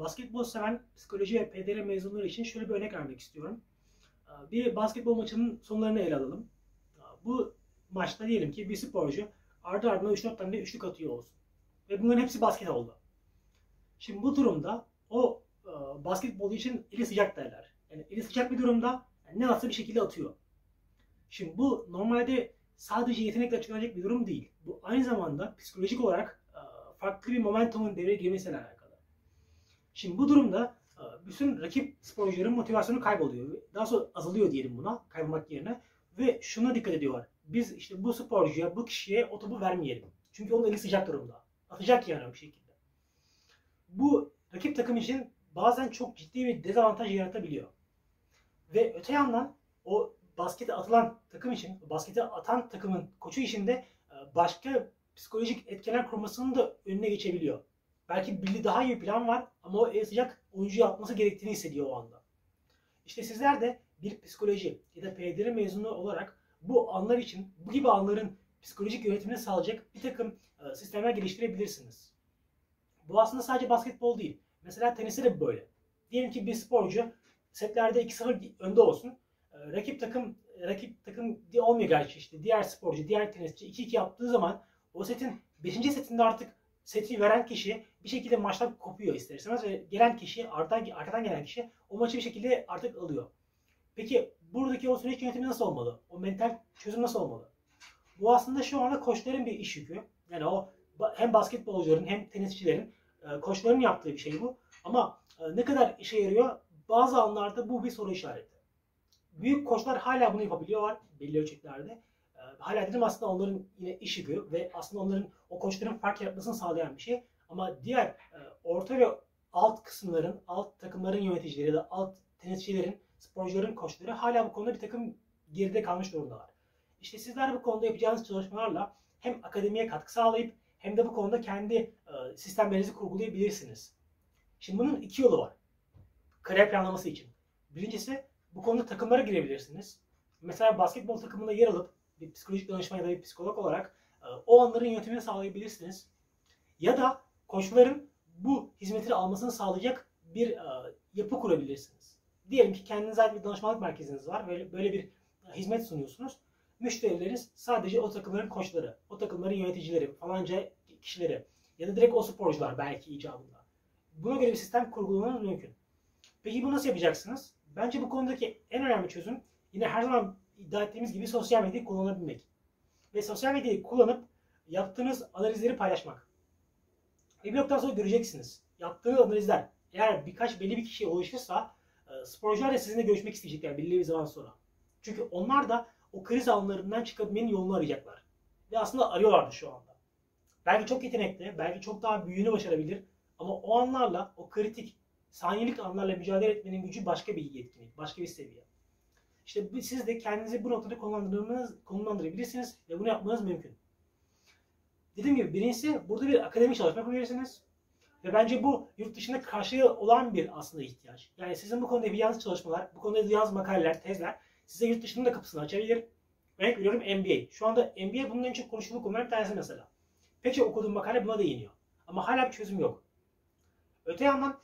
basketbol seven psikoloji ve PDR mezunları için şöyle bir örnek vermek istiyorum. Ee, Bir basketbol maçının sonlarını ele alalım. Ee, Bu maçta diyelim ki bir sporcu ardı ardına 3-4 tane üçlük atıyor olsun. Ve bunların hepsi basket oldu. Şimdi bu durumda o e, basketbol için eli sıcak derler. Yani eli sıcak bir durumda yani ne atsa bir şekilde atıyor. Şimdi bu normalde sadece yetenekle açıklanacak bir durum değil. Bu aynı zamanda psikolojik olarak e, farklı bir momentumun devreye girmesiyle alakalı. Şimdi bu durumda e, bütün rakip sporcuların motivasyonu kayboluyor. Daha sonra azalıyor diyelim buna kaybolmak yerine. Ve şuna dikkat ediyorlar. Biz işte bu sporcuya, bu kişiye o topu vermeyelim. Çünkü onun eli sıcak durumda. Atacak yani bir şekilde. Bu rakip takım için bazen çok ciddi bir dezavantaj yaratabiliyor. Ve öte yandan o baskete atılan takım için, baskete atan takımın koçu için de e, başka psikolojik etkenler kurmasının da önüne geçebiliyor. Belki bildiği daha iyi bir plan var ama o el sıcak oyuncuyu atması gerektiğini hissediyor o anda. İşte sizler de bir psikoloji ya da PDR mezunu olarak bu anlar için bu gibi anların psikolojik yönetimini sağlayacak bir takım e, sistemler geliştirebilirsiniz. Bu aslında sadece basketbol değil. Mesela teniste de böyle. Diyelim ki bir sporcu setlerde 2-0 önde olsun. E, Rakip takım rakip takım olmuyor gerçi işte. Diğer sporcu, diğer tenisçi 2-2 yaptığı zaman o setin 5. setinde artık seti veren kişi bir şekilde maçtan kopuyor ister istemez ve gelen kişi arkadan, arkadan gelen kişi o maçı bir şekilde artık alıyor. Peki buradaki o süreç yönetimi nasıl olmalı? O mental çözüm nasıl olmalı? Bu aslında şu anda koçların bir iş yükü. Yani o hem basketbolcuların hem tenisçilerin e, koçların yaptığı bir şey bu. Ama e, ne kadar işe yarıyor? Bazı anlarda bu bir soru işareti. Büyük koçlar hala bunu yapabiliyorlar belli ölçeklerde. E, Hala dedim aslında onların yine iş yükü ve aslında onların o koçların fark yaratmasını sağlayan bir şey. Ama diğer e, orta ve alt kısımların, alt takımların yöneticileri ya da alt tenisçilerin, sporcuların koçları hala bu konuda bir takım geride kalmış durumdalar. İşte sizler bu konuda yapacağınız çalışmalarla hem akademiye katkı sağlayıp hem de bu konuda kendi e, sistemlerinizi kurgulayabilirsiniz. Şimdi bunun iki yolu var. Kariyer planlaması için. Birincisi bu konuda takımlara girebilirsiniz. Mesela basketbol takımında yer alıp bir psikolojik danışman ya da bir psikolog olarak e, o anların yönetimini sağlayabilirsiniz. Ya da koçların bu hizmeti almasını sağlayacak bir e, yapı kurabilirsiniz. Diyelim ki kendinize ait bir danışmanlık merkeziniz var. Böyle, böyle bir e, hizmet sunuyorsunuz. Müşterileriniz sadece o takımların koçları, o takımların yöneticileri, falanca kişileri ya da direkt o sporcular belki icabında. Buna göre bir sistem kurgulamanız mümkün. Peki bunu nasıl yapacaksınız? Bence bu konudaki en önemli çözüm yine her zaman iddia ettiğimiz gibi sosyal medyayı kullanabilmek. Ve sosyal medyayı kullanıp yaptığınız analizleri paylaşmak. Ve bir noktadan sonra göreceksiniz. Yaptığı analizler eğer birkaç belli bir kişiye ulaşırsa e, sporcular da sizinle görüşmek isteyecekler belli bir zaman sonra. Çünkü onlar da o kriz anlarından çıkabilmenin yolunu arayacaklar. Ve aslında arıyorlardı şu anda. Belki çok yetenekli, belki çok daha büyüğünü başarabilir. Ama o anlarla, o kritik, saniyelik anlarla mücadele etmenin gücü başka bir yetkinlik, başka bir seviye. İşte siz de kendinizi bu noktada konumlandırabilirsiniz ve bunu yapmanız mümkün. Dediğim gibi birincisi burada bir akademik çalışma yapabilirsiniz. Ve bence bu yurt dışında karşılığı olan bir aslında ihtiyaç. Yani sizin bu konuda yapacağınız çalışmalar, bu konuda yazdığınız makaleler, tezler size yurt dışının da kapısını açabilir. Örnek veriyorum MBA. Şu anda MBA bunun en çok konuşulduğu konuların bir tanesi mesela. Pek çok okuduğum makale buna değiniyor. Ama hala bir çözüm yok. Öte yandan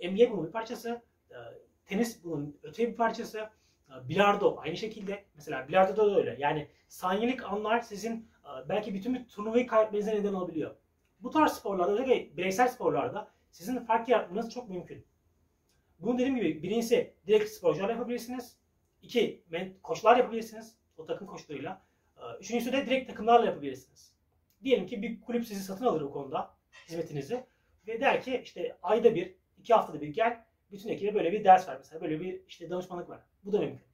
e, NBA bunun bir parçası, e, tenis bunun öte bir parçası, bilardo aynı şekilde. Mesela bilardoda da öyle. Yani saniyelik anlar sizin e, belki bütün bir turnuvayı kaybetmenize neden olabiliyor. Bu tarz sporlarda, özellikle bireysel sporlarda sizin fark yaratmanız çok mümkün. Bunu dediğim gibi birincisi direkt sporcularla yapabilirsiniz. İki, koçlar yapabilirsiniz. O takım koçlarıyla. E, Üçüncüsü de direkt takımlarla yapabilirsiniz. Diyelim ki bir kulüp sizi satın alır o konuda hizmetinizi ve der ki işte ayda bir, iki haftada bir gel bütün ekibe böyle bir ders ver mesela böyle bir işte danışmanlık ver. Bu da mümkün.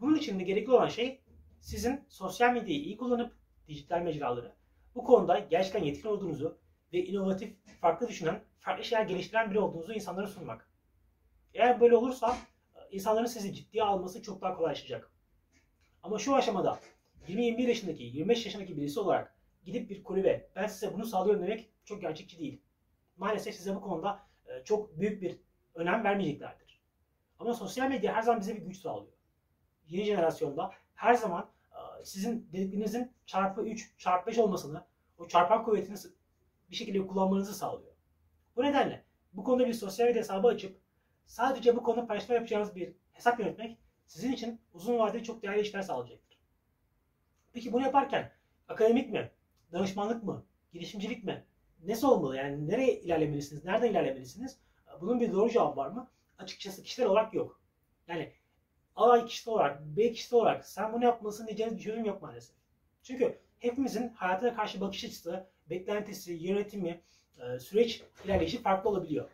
Bunun için de gerekli olan şey sizin sosyal medyayı iyi kullanıp dijital mecraları bu konuda gerçekten yetkin olduğunuzu ve inovatif, farklı düşünen, farklı şeyler geliştiren biri olduğunuzu insanlara sunmak. Eğer böyle olursa insanların sizi ciddiye alması çok daha kolaylaşacak. Ama şu aşamada 20-21 yaşındaki, 25 yaşındaki birisi olarak gidip bir kulübe ben size bunu sağlıyorum demek çok gerçekçi değil. Maalesef size bu konuda e, çok büyük bir önem vermeyeceklerdir. Ama sosyal medya her zaman bize bir güç sağlıyor. Yeni jenerasyonda her zaman e, sizin dediklerinizin çarpı 3, çarpı 5 olmasını, o çarpan kuvvetini bir şekilde kullanmanızı sağlıyor. Bu nedenle bu konuda bir sosyal medya hesabı açıp sadece bu konuda paylaşma yapacağınız bir hesap yönetmek sizin için uzun vadede çok değerli işler sağlayacaktır. Peki bunu yaparken akademik mi, danışmanlık mı, girişimcilik mi, nesi olmalı? Yani nereye ilerlemelisiniz, nereden ilerlemelisiniz? Bunun bir doğru cevabı var mı? Açıkçası kişisel olarak yok. Yani A kişisi olarak, B kişisi olarak sen bunu yapmalısın diyeceğiniz bir çözüm yok maalesef. Çünkü hepimizin hayata karşı bakış açısı, beklentisi, yönetimi, e, süreç ilerleyişi farklı olabiliyor.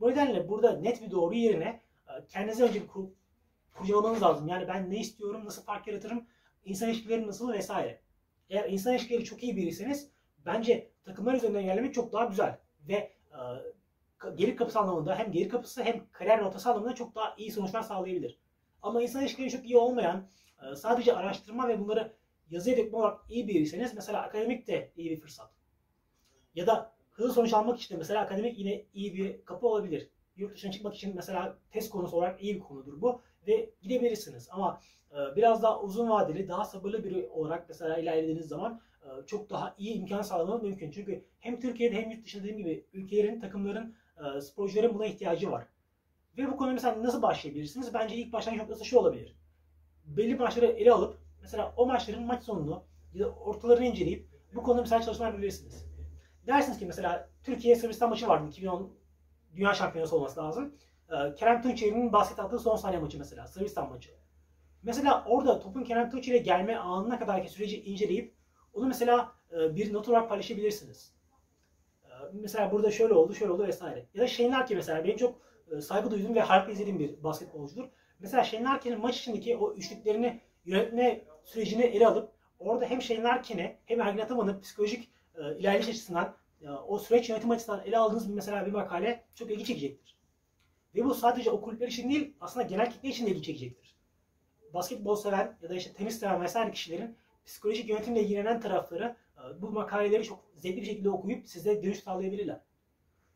Bu nedenle burada net bir doğru yerine e, kendinize önce bir kur, kurcalamanız lazım. Yani ben ne istiyorum, nasıl fark yaratırım, insan ilişkileri nasıl vesaire. Eğer insan ilişkileri çok iyi biriyseniz bence takımlar üzerinden ilerlemek çok daha güzel. Ve e, gelir kapısı anlamında hem gelir kapısı hem kariyer rotası anlamında çok daha iyi sonuçlar sağlayabilir. Ama insan ilişkileri çok iyi olmayan, e, sadece araştırma ve bunları yazıya dökme olarak iyi biriyseniz mesela akademik de iyi bir fırsat. Ya da hızlı sonuç almak için de mesela akademik yine iyi bir kapı olabilir. Yurt dışına çıkmak için mesela test konusu olarak iyi bir konudur bu ve gidebilirsiniz. Ama e, biraz daha uzun vadeli, daha sabırlı biri olarak mesela ilerlediğiniz zaman e, çok daha iyi imkan sağlamanız mümkün. Çünkü hem Türkiye'de hem yurt dışında dediğim gibi ülkelerin, takımların, e, sporcuların buna ihtiyacı var. Ve bu konuya mesela nasıl başlayabilirsiniz? Bence ilk başlangıç noktası şu olabilir. Belli maçları ele alıp mesela o maçların maç sonunu ya da ortalarını inceleyip bu konuda mesela çalışmalar yapabilirsiniz. Dersiniz ki mesela Türkiye Sırbistan maçı vardı 2010 Dünya Şampiyonası olması lazım. Ee, Kerem Tunçeri'nin basket attığı son saniye maçı mesela Sırbistan maçı. Mesela orada topun Kerem Tunçeri'ye gelme anına kadarki süreci inceleyip onu mesela e, bir not olarak paylaşabilirsiniz. Mesela burada şöyle oldu, şöyle oldu vesaire. Ya da Shane Larkin mesela benim çok e, saygı duyduğum ve harika izlediğim bir basketbolcudur. Mesela Shane Larkin'in maç içindeki o üçlüklerini yönetme sürecini ele alıp orada hem Shane Larkin'e hem Ergin Ataman'ın psikolojik e, ilerleyiş açısından e, o süreç yönetim açısından ele aldığınız bir mesela bir makale çok ilgi çekecektir. Ve bu sadece o kulüpler için değil aslında genel kitle için de ilgi çekecektir. Basketbol seven ya da işte tenis seven vesaire kişilerin psikolojik yönetimle ilgilenen tarafları bu makaleleri çok zevkli bir şekilde okuyup size dönüş sağlayabilirler.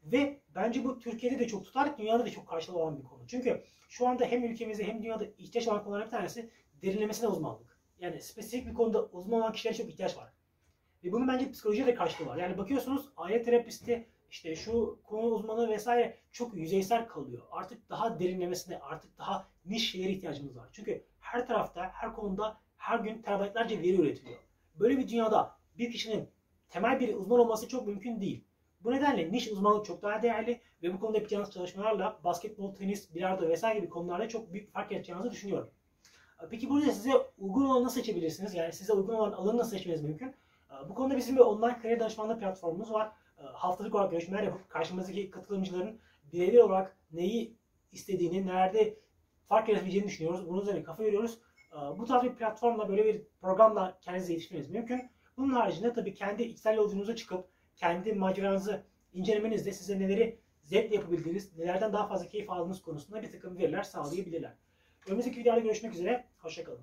Ve bence bu Türkiye'de de çok tutar, dünyada da çok karşılığı olan bir konu. Çünkü şu anda hem ülkemizde hem dünyada ihtiyaç olan konulardan bir tanesi derinlemesine uzmanlık. Yani spesifik bir konuda uzman olan kişilere çok ihtiyaç var. Ve bunun bence psikolojiye de karşılığı var. Yani bakıyorsunuz aile terapisti, işte şu konu uzmanı vesaire çok yüzeysel kalıyor. Artık daha derinlemesine, artık daha niş şeylere ihtiyacımız var. Çünkü her tarafta, her konuda her gün terabaytlarca veri üretiliyor. Böyle bir dünyada bir kişinin temel bir uzman olması çok mümkün değil. Bu nedenle niş uzmanlık çok daha değerli ve bu konuda yapacağınız çalışmalarla basketbol, tenis, bilardo vesaire gibi konularda çok büyük fark yaratacağınızı düşünüyorum. Peki burada size uygun olanı nasıl seçebilirsiniz? Yani size uygun olan alanı nasıl seçmeniz mümkün? Bu konuda bizim bir online kariyer danışmanlığı platformumuz var. Haftalık olarak görüşmeler yapıp karşımızdaki katılımcıların bireysel olarak neyi istediğini, nerede fark yaratabileceğini düşünüyoruz. Bunun üzerine kafa yoruyoruz. Bu tarz bir platformla böyle bir programla kendinize yetişmeniz mümkün. Bunun haricinde tabii kendi içsel yolculuğunuza çıkıp kendi maceranızı incelemenizde size neleri zevkle yapabildiğiniz, nelerden daha fazla keyif aldığınız konusunda bir takım veriler sağlayabilirler. Önümüzdeki videoda görüşmek üzere. Hoşçakalın.